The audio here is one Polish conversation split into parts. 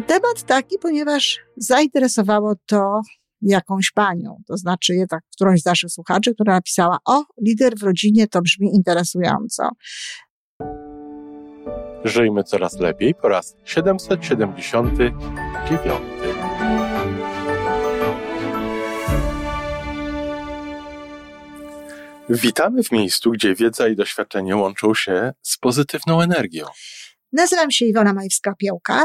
Temat taki, ponieważ zainteresowało to jakąś panią, to znaczy jednak którąś z naszych słuchaczy, która napisała: O, lider w rodzinie to brzmi interesująco. Żyjmy coraz lepiej po raz 779. Witamy w miejscu, gdzie wiedza i doświadczenie łączą się z pozytywną energią. Nazywam się Iwona Majwska-Piołka.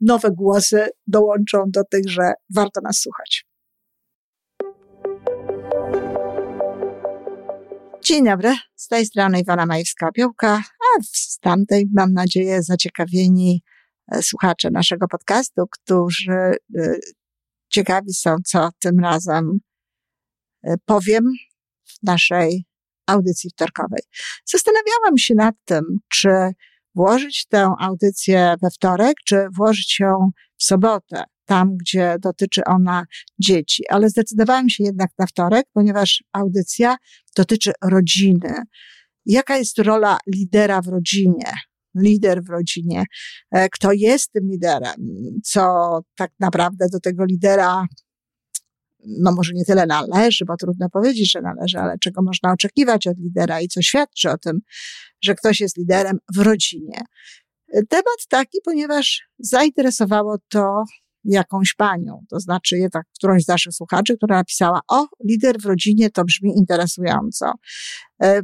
nowe głosy dołączą do tych, że warto nas słuchać. Dzień dobry, z tej strony Iwona Majewska-Piołka, a z tamtej mam nadzieję zaciekawieni e, słuchacze naszego podcastu, którzy e, ciekawi są, co tym razem e, powiem w naszej audycji wtorkowej. Zastanawiałam się nad tym, czy włożyć tę audycję we wtorek, czy włożyć ją w sobotę, tam gdzie dotyczy ona dzieci, ale zdecydowałam się jednak na wtorek, ponieważ audycja dotyczy rodziny. Jaka jest rola lidera w rodzinie? Lider w rodzinie, e, kto jest tym liderem, co tak naprawdę do tego lidera no może nie tyle należy, bo trudno powiedzieć, że należy, ale czego można oczekiwać od lidera i co świadczy o tym, że ktoś jest liderem w rodzinie. Temat taki, ponieważ zainteresowało to jakąś panią, to znaczy jednak którąś z naszych słuchaczy, która napisała, o, lider w rodzinie to brzmi interesująco. E,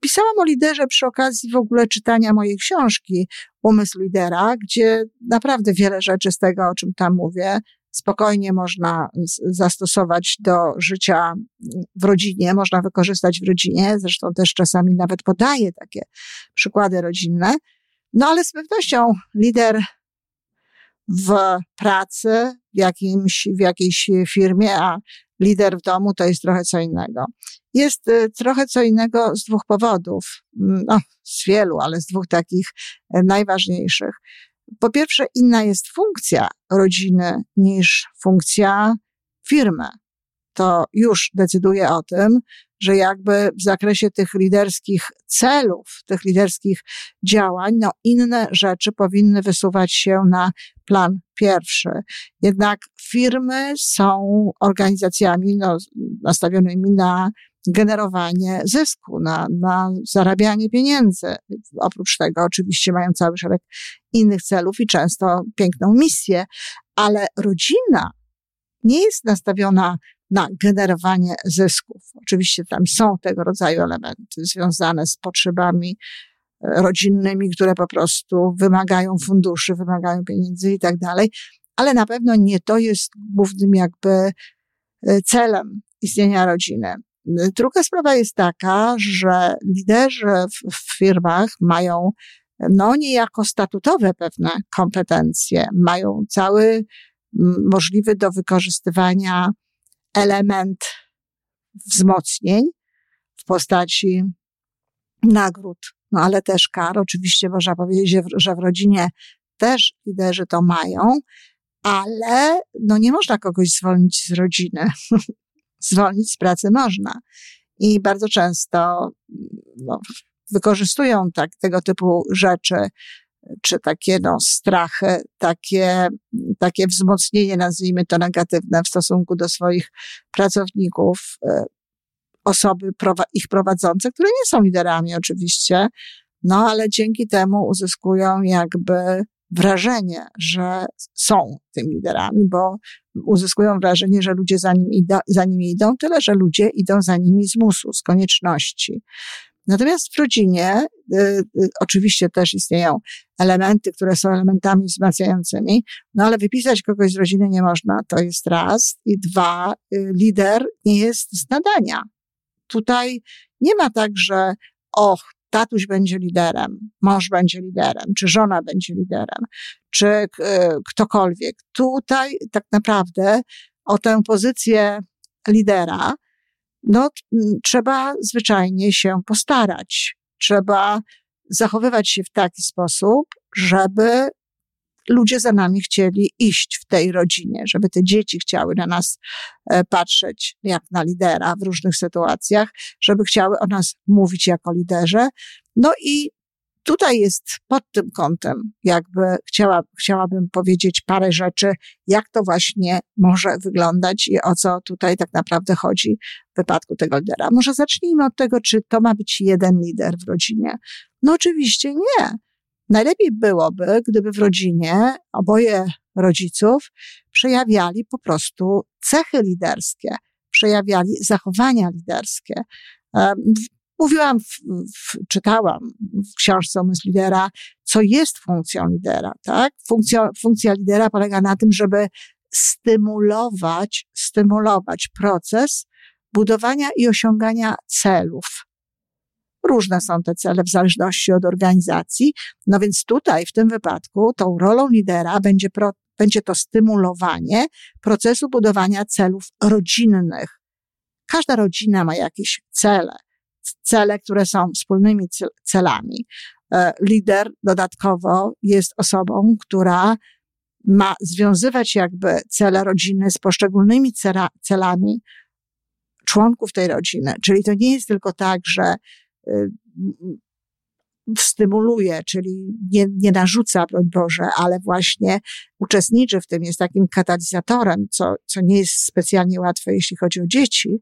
pisałam o liderze przy okazji w ogóle czytania mojej książki Umysł lidera, gdzie naprawdę wiele rzeczy z tego, o czym tam mówię, spokojnie można zastosować do życia w rodzinie, można wykorzystać w rodzinie, zresztą też czasami nawet podaję takie przykłady rodzinne. No ale z pewnością lider w pracy, w, jakimś, w jakiejś firmie, a lider w domu to jest trochę co innego. Jest y, trochę co innego z dwóch powodów, no, z wielu, ale z dwóch takich e, najważniejszych. Po pierwsze, inna jest funkcja rodziny niż funkcja firmy. To już decyduje o tym, że jakby w zakresie tych liderskich celów, tych liderskich działań, no inne rzeczy powinny wysuwać się na plan pierwszy. Jednak firmy są organizacjami no, nastawionymi na generowanie zysku, na, na zarabianie pieniędzy. Oprócz tego oczywiście mają cały szereg innych celów i często piękną misję, ale rodzina nie jest nastawiona na generowanie zysków. Oczywiście tam są tego rodzaju elementy związane z potrzebami e, rodzinnymi, które po prostu wymagają funduszy, wymagają pieniędzy i tak dalej, ale na pewno nie to jest głównym jakby e, celem istnienia rodziny. Druga sprawa jest taka, że liderzy w, w firmach mają no niejako statutowe pewne kompetencje, mają cały możliwy do wykorzystywania element wzmocnień w postaci nagród, no ale też kar. Oczywiście można powiedzieć, że w rodzinie też liderzy to mają, ale no nie można kogoś zwolnić z rodziny. zwolnić z pracy można. I bardzo często no, wykorzystują tak, tego typu rzeczy, czy takie no, strachy, takie, takie wzmocnienie, nazwijmy to negatywne w stosunku do swoich pracowników, e, osoby ich prowadzące, które nie są liderami oczywiście, no ale dzięki temu uzyskują jakby wrażenie, że są tymi liderami, bo uzyskują wrażenie, że ludzie za, nim ida, za nimi idą, tyle że ludzie idą za nimi z musu, z konieczności. Natomiast w rodzinie y, y, oczywiście też istnieją elementy, które są elementami wzmacniającymi, no ale wypisać kogoś z rodziny nie można, to jest raz. I dwa, y, lider nie jest z nadania. Tutaj nie ma tak, że och, tatuś będzie liderem, mąż będzie liderem, czy żona będzie liderem, czy y, ktokolwiek. Tutaj tak naprawdę o tę pozycję lidera, no, trzeba zwyczajnie się postarać. Trzeba zachowywać się w taki sposób, żeby ludzie za nami chcieli iść w tej rodzinie, żeby te dzieci chciały na nas e, patrzeć jak na lidera w różnych sytuacjach, żeby chciały o nas mówić jako liderze. No i tutaj jest pod tym kątem, jakby chciała, chciałabym powiedzieć parę rzeczy, jak to właśnie może wyglądać i o co tutaj tak naprawdę chodzi w wypadku tego lidera. Może zacznijmy od tego, czy to ma być jeden lider w rodzinie. No oczywiście nie. Najlepiej byłoby, gdyby w rodzinie oboje rodziców przejawiali po prostu cechy liderskie, przejawiali zachowania liderskie. Mówiłam, w, w, czytałam w książce Umysł Lidera, co jest funkcją lidera, tak? Funkcja, funkcja lidera polega na tym, żeby stymulować, stymulować proces budowania i osiągania celów. Różne są te cele w zależności od organizacji. No więc tutaj, w tym wypadku, tą rolą lidera będzie, pro, będzie to stymulowanie procesu budowania celów rodzinnych. Każda rodzina ma jakieś cele cele, które są wspólnymi celami. E, lider dodatkowo jest osobą, która ma związywać jakby cele rodziny z poszczególnymi celami członków tej rodziny. Czyli to nie jest tylko tak, że stymuluje, czyli nie, nie narzuca, broń Boże, ale właśnie uczestniczy w tym, jest takim katalizatorem, co, co nie jest specjalnie łatwe, jeśli chodzi o dzieci,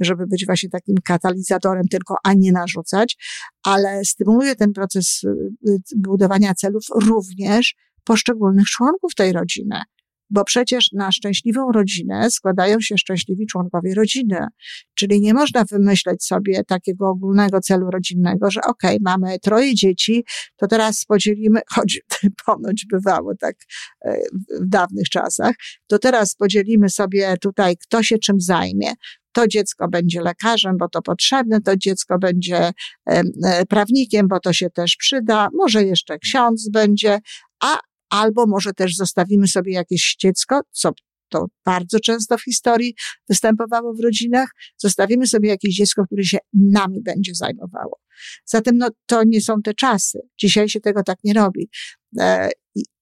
żeby być właśnie takim katalizatorem tylko, a nie narzucać, ale stymuluje ten proces y, y, budowania celów również poszczególnych członków tej rodziny bo przecież na szczęśliwą rodzinę składają się szczęśliwi członkowie rodziny. Czyli nie można wymyśleć sobie takiego ogólnego celu rodzinnego, że okej, okay, mamy troje dzieci, to teraz podzielimy, choć ponoć bywało tak e, w dawnych czasach, to teraz podzielimy sobie tutaj, kto się czym zajmie. To dziecko będzie lekarzem, bo to potrzebne, to dziecko będzie e, prawnikiem, bo to się też przyda, może jeszcze ksiądz będzie, a albo może też zostawimy sobie jakieś dziecko, co to bardzo często w historii występowało w rodzinach, zostawimy sobie jakieś dziecko, które się nami będzie zajmowało. Zatem no, to nie są te czasy. Dzisiaj się tego tak nie robi. E,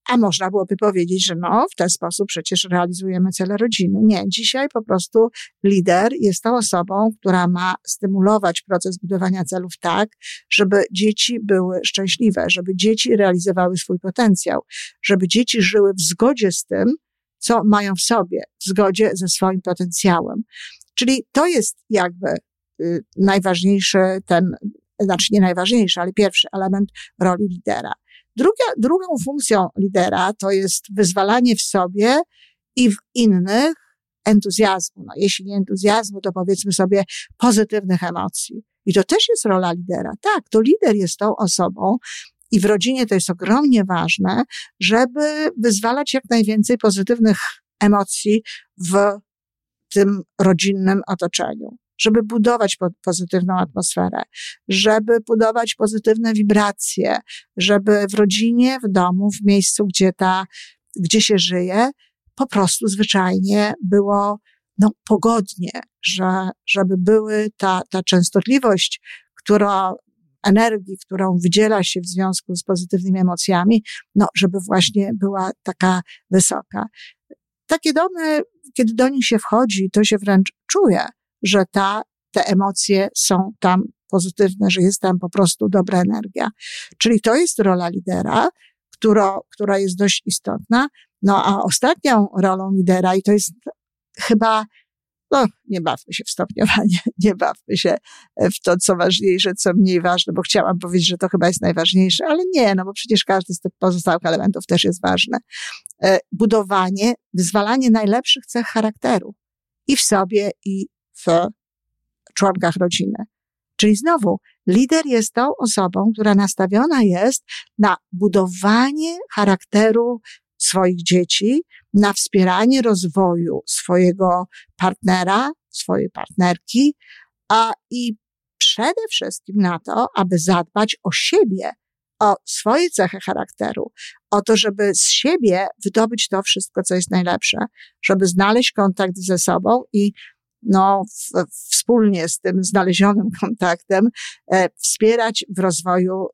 a można byłoby powiedzieć, że no, w ten sposób przecież realizujemy cele rodziny. Nie, dzisiaj po prostu lider jest tą osobą, która ma stymulować proces budowania celów tak, żeby dzieci były szczęśliwe, żeby dzieci realizowały swój potencjał, żeby dzieci żyły w zgodzie z tym, co mają w sobie, w zgodzie ze swoim potencjałem. Czyli to jest jakby y, najważniejszy ten, znaczy nie najważniejszy, ale pierwszy element roli lidera. Druga, drugą funkcją lidera to jest wyzwalanie w sobie i w innych entuzjazmu. No, jeśli nie entuzjazmu, to powiedzmy sobie pozytywnych emocji. I to też jest rola lidera. Tak, to lider jest tą osobą, i w rodzinie to jest ogromnie ważne, żeby wyzwalać jak najwięcej pozytywnych emocji w tym rodzinnym otoczeniu żeby budować pozytywną atmosferę, żeby budować pozytywne wibracje, żeby w rodzinie, w domu, w miejscu, gdzie ta, gdzie się żyje, po prostu zwyczajnie było no, pogodnie, że, żeby były ta, ta częstotliwość, która, energii, którą wydziela się w związku z pozytywnymi emocjami, no, żeby właśnie była taka wysoka. Takie domy, kiedy do nich się wchodzi, to się wręcz czuje, że ta, te emocje są tam pozytywne, że jest tam po prostu dobra energia. Czyli to jest rola lidera, która, która jest dość istotna. No a ostatnią rolą lidera, i to jest chyba, no nie bawmy się w stopniowanie, nie bawmy się w to, co ważniejsze, co mniej ważne, bo chciałam powiedzieć, że to chyba jest najważniejsze, ale nie, no bo przecież każdy z tych pozostałych elementów też jest ważny. E, budowanie, wyzwalanie najlepszych cech charakteru i w sobie, i w członkach rodziny. Czyli znowu, lider jest tą osobą, która nastawiona jest na budowanie charakteru swoich dzieci, na wspieranie rozwoju swojego partnera, swojej partnerki, a i przede wszystkim na to, aby zadbać o siebie, o swoje cechy charakteru, o to, żeby z siebie wydobyć to wszystko, co jest najlepsze, żeby znaleźć kontakt ze sobą i no, w, wspólnie z tym znalezionym kontaktem e, wspierać w rozwoju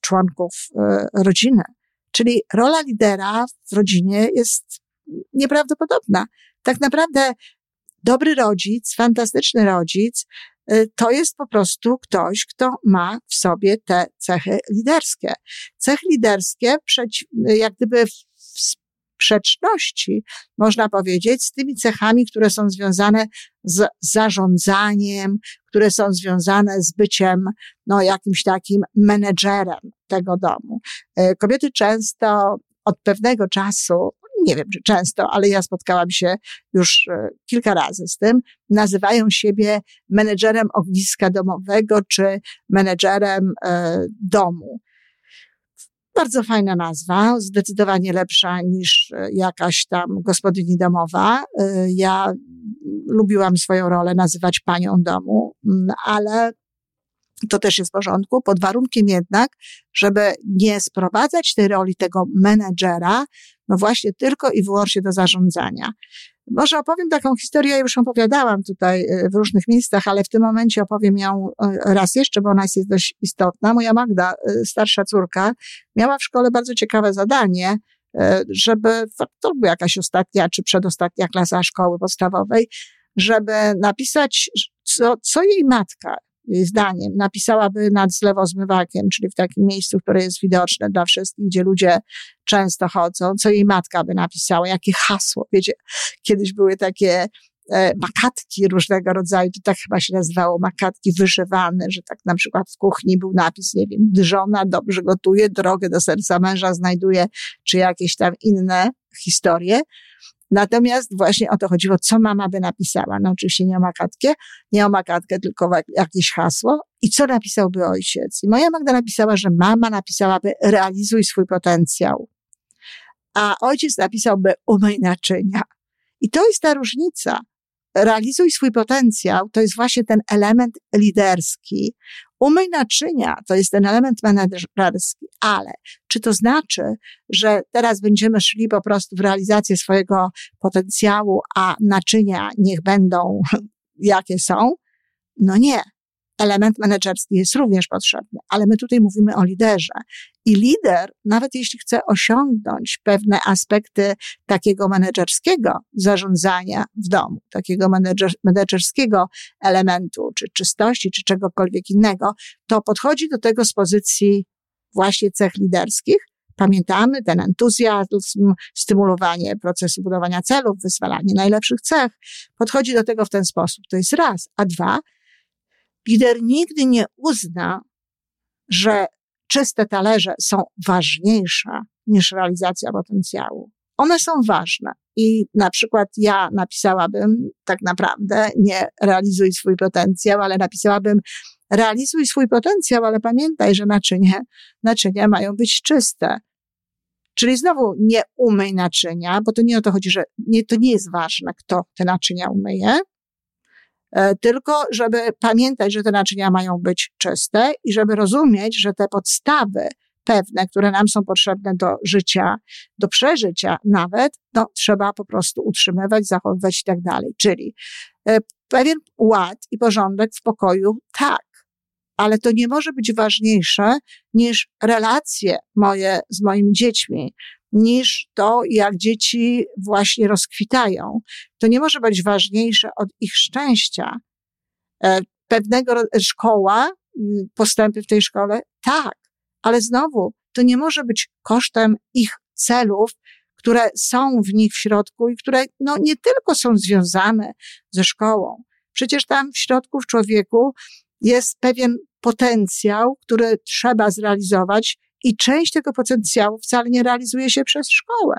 członków e, rodziny. Czyli rola lidera w rodzinie jest nieprawdopodobna. Tak naprawdę dobry rodzic, fantastyczny rodzic, y, to jest po prostu ktoś, kto ma w sobie te cechy liderskie. Cechy liderskie, jak gdyby sprzeczności, można powiedzieć, z tymi cechami, które są związane z zarządzaniem, które są związane z byciem, no, jakimś takim menedżerem tego domu. Y, kobiety często od pewnego czasu nie wiem, czy często, ale ja spotkałam się już e, kilka razy z tym, nazywają siebie menedżerem ogniska domowego czy menedżerem e, domu. Bardzo fajna nazwa, zdecydowanie lepsza niż e, jakaś tam gospodyni domowa. Ja lubiłam swoją rolę nazywać panią domu, ale to też jest w porządku, pod warunkiem jednak, żeby nie sprowadzać tej roli tego menedżera, no właśnie tylko i wyłącznie do zarządzania. Może opowiem taką historię, ja już opowiadałam tutaj y, w różnych miejscach, ale w tym momencie opowiem ją y, raz jeszcze, bo ona jest dość istotna. Moja Magda, y, starsza córka, miała w szkole bardzo ciekawe zadanie, żeby, to była jakaś ostatnia czy przedostatnia klasa szkoły podstawowej, żeby napisać, co, co jej matka zdaniem napisałaby nad zlewozmywakiem, czyli w takim miejscu, które jest widoczne dla wszystkich, gdzie ludzie często chodzą, co jej matka by napisała, jakie hasło. Wiecie, kiedyś były takie e, makatki różnego rodzaju, to tak chyba się nazywało, makatki wyszywane, że tak na przykład w kuchni był napis, nie wiem, żona dobrze gotuje, drogę do serca męża znajduje, czy jakieś tam inne historie. Natomiast właśnie o to chodziło, co mama by napisała. No oczywiście nie o makatkę, nie o makatkę, tylko jakieś hasło. I co napisałby ojciec? I moja Magda napisała, że mama napisałaby realizuj swój potencjał. A ojciec napisałby umyj naczynia. I to jest ta różnica. Realizuj swój potencjał, to jest właśnie ten element liderski, Umyj naczynia to jest ten element menedżerski, ale czy to znaczy, że teraz będziemy szli po prostu w realizację swojego potencjału, a naczynia niech będą jakie są? No nie element menedżerski jest również potrzebny, ale my tutaj mówimy o liderze. I lider, nawet jeśli chce osiągnąć pewne aspekty takiego menedżerskiego zarządzania w domu, takiego menedżer, menedżerskiego elementu, czy czystości, czy czegokolwiek innego, to podchodzi do tego z pozycji właśnie cech liderskich. Pamiętamy ten entuzjazm, stymulowanie procesu budowania celów, wyzwalanie najlepszych cech. Podchodzi do tego w ten sposób. To jest raz. A dwa, Lider nigdy nie uzna, że czyste talerze są ważniejsze niż realizacja potencjału. One są ważne. I na przykład ja napisałabym tak naprawdę nie realizuj swój potencjał, ale napisałabym realizuj swój potencjał, ale pamiętaj, że naczynie, naczynia mają być czyste. Czyli znowu nie umyj naczynia, bo to nie o to chodzi, że nie, to nie jest ważne, kto te naczynia umyje, tylko żeby pamiętać, że te naczynia mają być czyste i żeby rozumieć, że te podstawy pewne, które nam są potrzebne do życia, do przeżycia nawet, no trzeba po prostu utrzymywać, zachowywać i tak dalej. Czyli e, pewien ład i porządek w pokoju, tak, ale to nie może być ważniejsze niż relacje moje z moimi dziećmi, niż to, jak dzieci właśnie rozkwitają. To nie może być ważniejsze od ich szczęścia. E, pewnego szkoła, postępy w tej szkole, tak, ale znowu to nie może być kosztem ich celów, które są w nich w środku i które no, nie tylko są związane ze szkołą. Przecież tam w środku, w człowieku jest pewien potencjał, który trzeba zrealizować i część tego potencjału wcale nie realizuje się przez szkołę.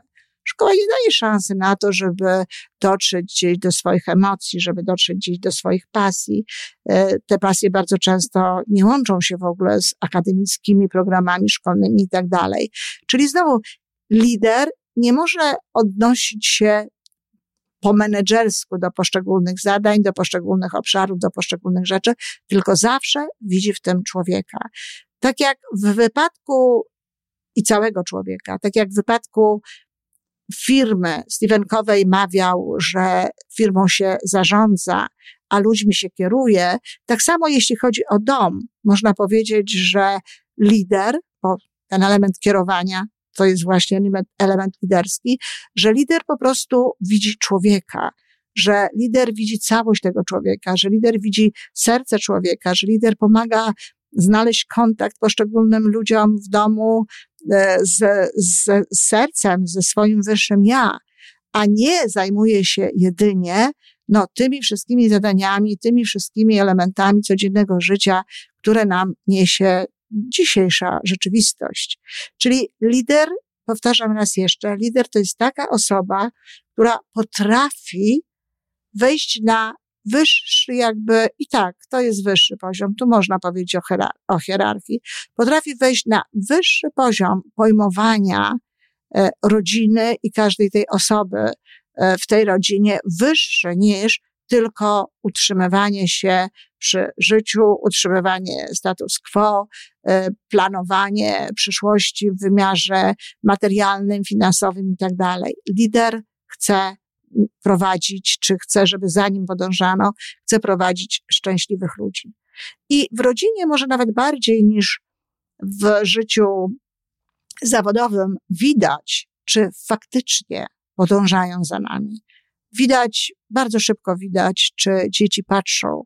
Szkoła nie daje szansy na to, żeby dotrzeć gdzieś do swoich emocji, żeby dotrzeć gdzieś do swoich pasji. E, te pasje bardzo często nie łączą się w ogóle z akademickimi programami szkolnymi i tak dalej. Czyli znowu lider nie może odnosić się po menedżersku do poszczególnych zadań, do poszczególnych obszarów, do poszczególnych rzeczy, tylko zawsze widzi w tym człowieka. Tak jak w wypadku i całego człowieka, tak jak w wypadku firmy. Stephen mawiał, że firmą się zarządza, a ludźmi się kieruje, tak samo jeśli chodzi o dom, można powiedzieć, że lider, bo ten element kierowania to jest właśnie element, element liderski, że lider po prostu widzi człowieka, że lider widzi całość tego człowieka, że lider widzi serce człowieka, że lider pomaga znaleźć kontakt poszczególnym ludziom w domu e, z, z, sercem, ze swoim wyższym ja, a nie zajmuje się jedynie no, tymi wszystkimi zadaniami, tymi wszystkimi elementami codziennego życia, które nam niesie dzisiejsza rzeczywistość. Czyli lider, powtarzam raz jeszcze, lider to jest taka osoba, która potrafi wejść na wyższy jakby, i tak, to jest wyższy poziom, tu można powiedzieć o, hierar o hierarchii, potrafi wejść na wyższy poziom pojmowania e, rodziny i każdej tej osoby e, w tej rodzinie, wyższy niż tylko utrzymywanie się przy życiu, utrzymywanie status quo, e, planowanie przyszłości w wymiarze materialnym, finansowym i tak dalej. Lider chce prowadzić, czy chce, żeby za nim podążano, chce prowadzić szczęśliwych ludzi. I w rodzinie może nawet bardziej niż w życiu zawodowym widać, czy faktycznie podążają za nami. Widać, bardzo szybko widać, czy dzieci patrzą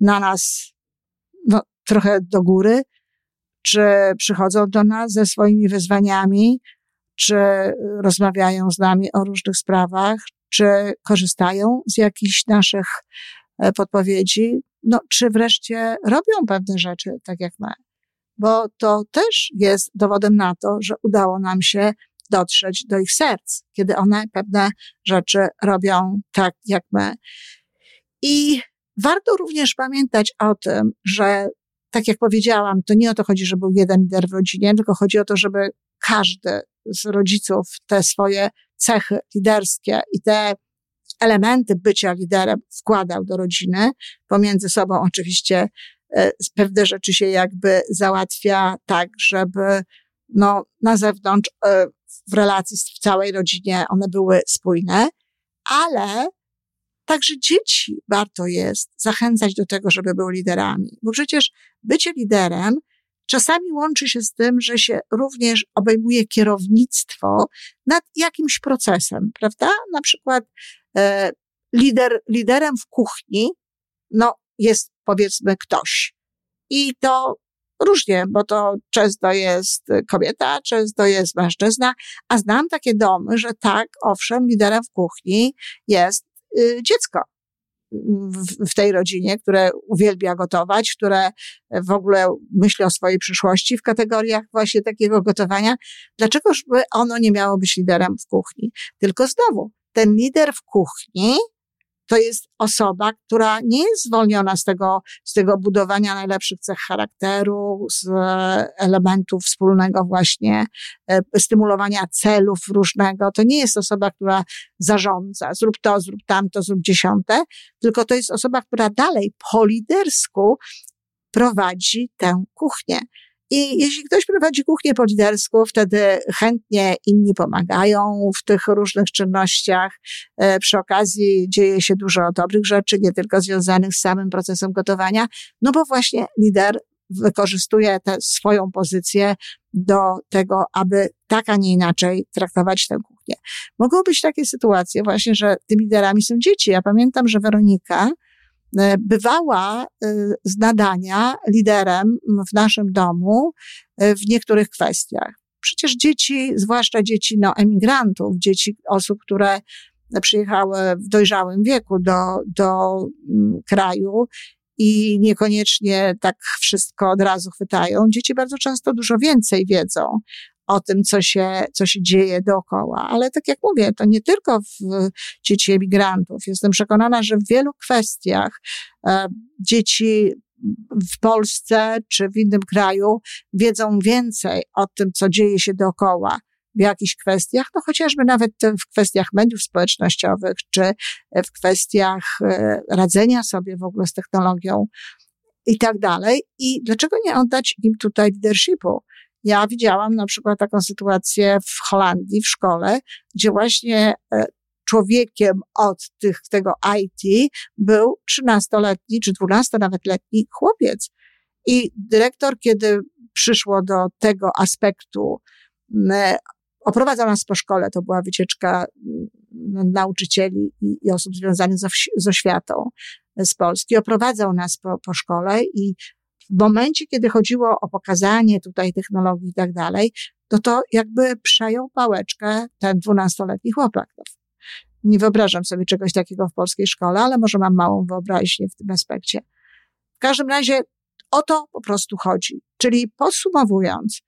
na nas no, trochę do góry, czy przychodzą do nas ze swoimi wyzwaniami, czy rozmawiają z nami o różnych sprawach, czy korzystają z jakichś naszych e, podpowiedzi, no, czy wreszcie robią pewne rzeczy tak jak my. Bo to też jest dowodem na to, że udało nam się dotrzeć do ich serc, kiedy one pewne rzeczy robią tak jak my. I warto również pamiętać o tym, że tak jak powiedziałam, to nie o to chodzi, żeby był jeden lider w rodzinie, tylko chodzi o to, żeby każdy z rodziców te swoje cechy liderskie i te elementy bycia liderem wkładał do rodziny. Pomiędzy sobą oczywiście e, pewne rzeczy się jakby załatwia tak, żeby no, na zewnątrz, e, w relacji w całej rodzinie one były spójne, ale także dzieci warto jest zachęcać do tego, żeby były liderami, bo przecież bycie liderem czasami łączy się z tym, że się również obejmuje kierownictwo nad jakimś procesem, prawda? Na przykład e, lider, liderem w kuchni, no, jest powiedzmy ktoś. I to różnie, bo to często jest kobieta, często jest mężczyzna, a znam takie domy, że tak, owszem, liderem w kuchni jest y, dziecko w, w tej rodzinie, które uwielbia gotować, które w ogóle myśli o swojej przyszłości w kategoriach właśnie takiego gotowania. Dlaczegoż by ono nie miało być liderem w kuchni? Tylko znowu, ten lider w kuchni to jest osoba, która nie jest zwolniona z tego, z tego budowania najlepszych cech charakteru, z elementów wspólnego właśnie e, stymulowania celów różnego. To nie jest osoba, która zarządza, zrób to, zrób tamto, zrób dziesiąte, tylko to jest osoba, która dalej po lidersku prowadzi tę kuchnię. I jeśli ktoś prowadzi kuchnię po lidersku, wtedy chętnie inni pomagają w tych różnych czynnościach. E, przy okazji dzieje się dużo dobrych rzeczy, nie tylko związanych z samym procesem gotowania, no bo właśnie lider wykorzystuje tę swoją pozycję do tego, aby tak, a nie inaczej traktować tę kuchnię. Mogą być takie sytuacje właśnie, że tymi liderami są dzieci. Ja pamiętam, że Weronika, bywała e, z nadania liderem w naszym domu e, w niektórych kwestiach. Przecież dzieci, zwłaszcza dzieci no, emigrantów, dzieci osób, które przyjechały w dojrzałym wieku do, do mm, kraju i niekoniecznie tak wszystko od razu chwytają. Dzieci bardzo często dużo więcej wiedzą o tym, co się, co się dzieje dookoła. Ale tak jak mówię, to nie tylko w dzieci emigrantów. Jestem przekonana, że w wielu kwestiach e, dzieci w Polsce czy w innym kraju wiedzą więcej o tym, co dzieje się dookoła w jakichś kwestiach, no chociażby nawet w kwestiach mediów społecznościowych, czy w kwestiach e, radzenia sobie w ogóle z technologią i tak dalej. I dlaczego nie oddać im tutaj leadershipu? Ja widziałam na przykład taką sytuację w Holandii, w szkole, gdzie właśnie e, człowiekiem od tych, tego IT był 13-letni czy 12 nawet letni chłopiec. I dyrektor, kiedy przyszło do tego aspektu, oprowadzał nas po szkole, to była wycieczka nauczycieli i, osób związanych z, z oświatą z Polski, oprowadzał nas po, po szkole i w momencie, kiedy chodziło o pokazanie tutaj technologii i tak dalej, to to jakby przejął pałeczkę ten dwunastoletni chłopak. No, nie wyobrażam sobie czegoś takiego w polskiej szkole, ale może mam małą wyobraźnię w tym aspekcie. W każdym razie o to po prostu chodzi. Czyli podsumowując,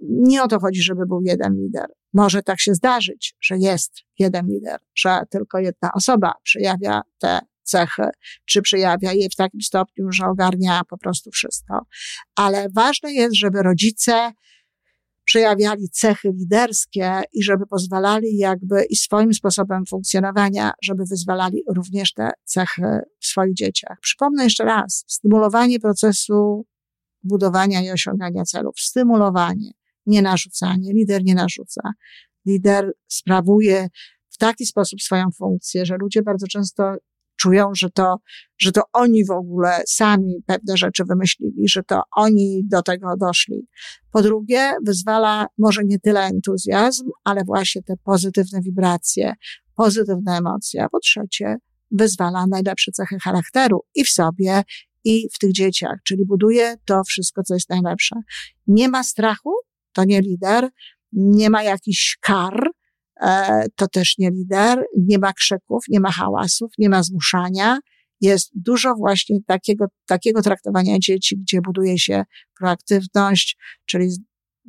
nie o to chodzi, żeby był jeden lider. Może tak się zdarzyć, że jest jeden lider, że tylko jedna osoba przejawia te cechy, czy przejawia je w takim stopniu, że ogarnia po prostu wszystko. Ale ważne jest, żeby rodzice przejawiali cechy liderskie i żeby pozwalali jakby i swoim sposobem funkcjonowania, żeby wyzwalali również te cechy w swoich dzieciach. Przypomnę jeszcze raz, stymulowanie procesu budowania i osiągania celów, stymulowanie, nie narzucanie. Lider nie narzuca. Lider sprawuje w taki sposób swoją funkcję, że ludzie bardzo często czują, że to, że to oni w ogóle sami pewne rzeczy wymyślili, że to oni do tego doszli. Po drugie, wyzwala może nie tyle entuzjazm, ale właśnie te pozytywne wibracje, pozytywne emocje. A po trzecie, wyzwala najlepsze cechy charakteru i w sobie, i w tych dzieciach, czyli buduje to wszystko, co jest najlepsze. Nie ma strachu, to nie lider, nie ma jakichś kar, to też nie lider, nie ma krzyków, nie ma hałasów, nie ma zmuszania. Jest dużo właśnie takiego, takiego traktowania dzieci, gdzie buduje się proaktywność, czyli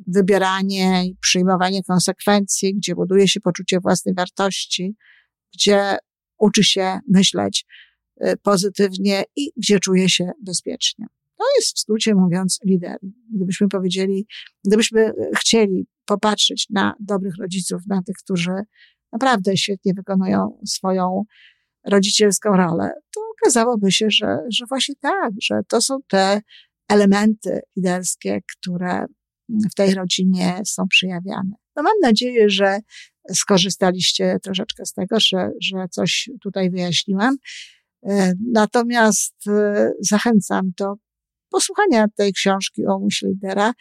wybieranie i przyjmowanie konsekwencji, gdzie buduje się poczucie własnej wartości, gdzie uczy się myśleć e, pozytywnie i gdzie czuje się bezpiecznie. To jest w skrócie mówiąc lider. Gdybyśmy powiedzieli, gdybyśmy chcieli popatrzeć na dobrych rodziców, na tych, którzy naprawdę świetnie wykonują swoją rodzicielską rolę, to okazałoby się, że, że właśnie tak, że to są te elementy liderskie, które w tej rodzinie są przejawiane. No mam nadzieję, że skorzystaliście troszeczkę z tego, że, że coś tutaj wyjaśniłam. E, natomiast e, zachęcam do posłuchania tej książki o myśl lidera,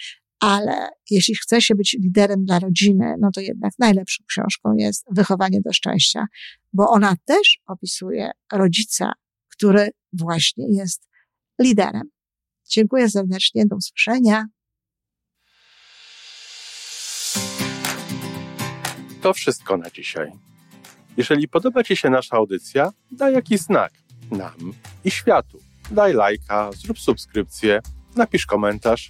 ale jeśli chce się być liderem dla rodziny, no to jednak najlepszą książką jest Wychowanie do szczęścia, bo ona też opisuje rodzica, który właśnie jest liderem. Dziękuję serdecznie, do usłyszenia. To wszystko na dzisiaj. Jeżeli podoba Ci się nasza audycja, daj jakiś znak nam i światu. Daj lajka, zrób subskrypcję, napisz komentarz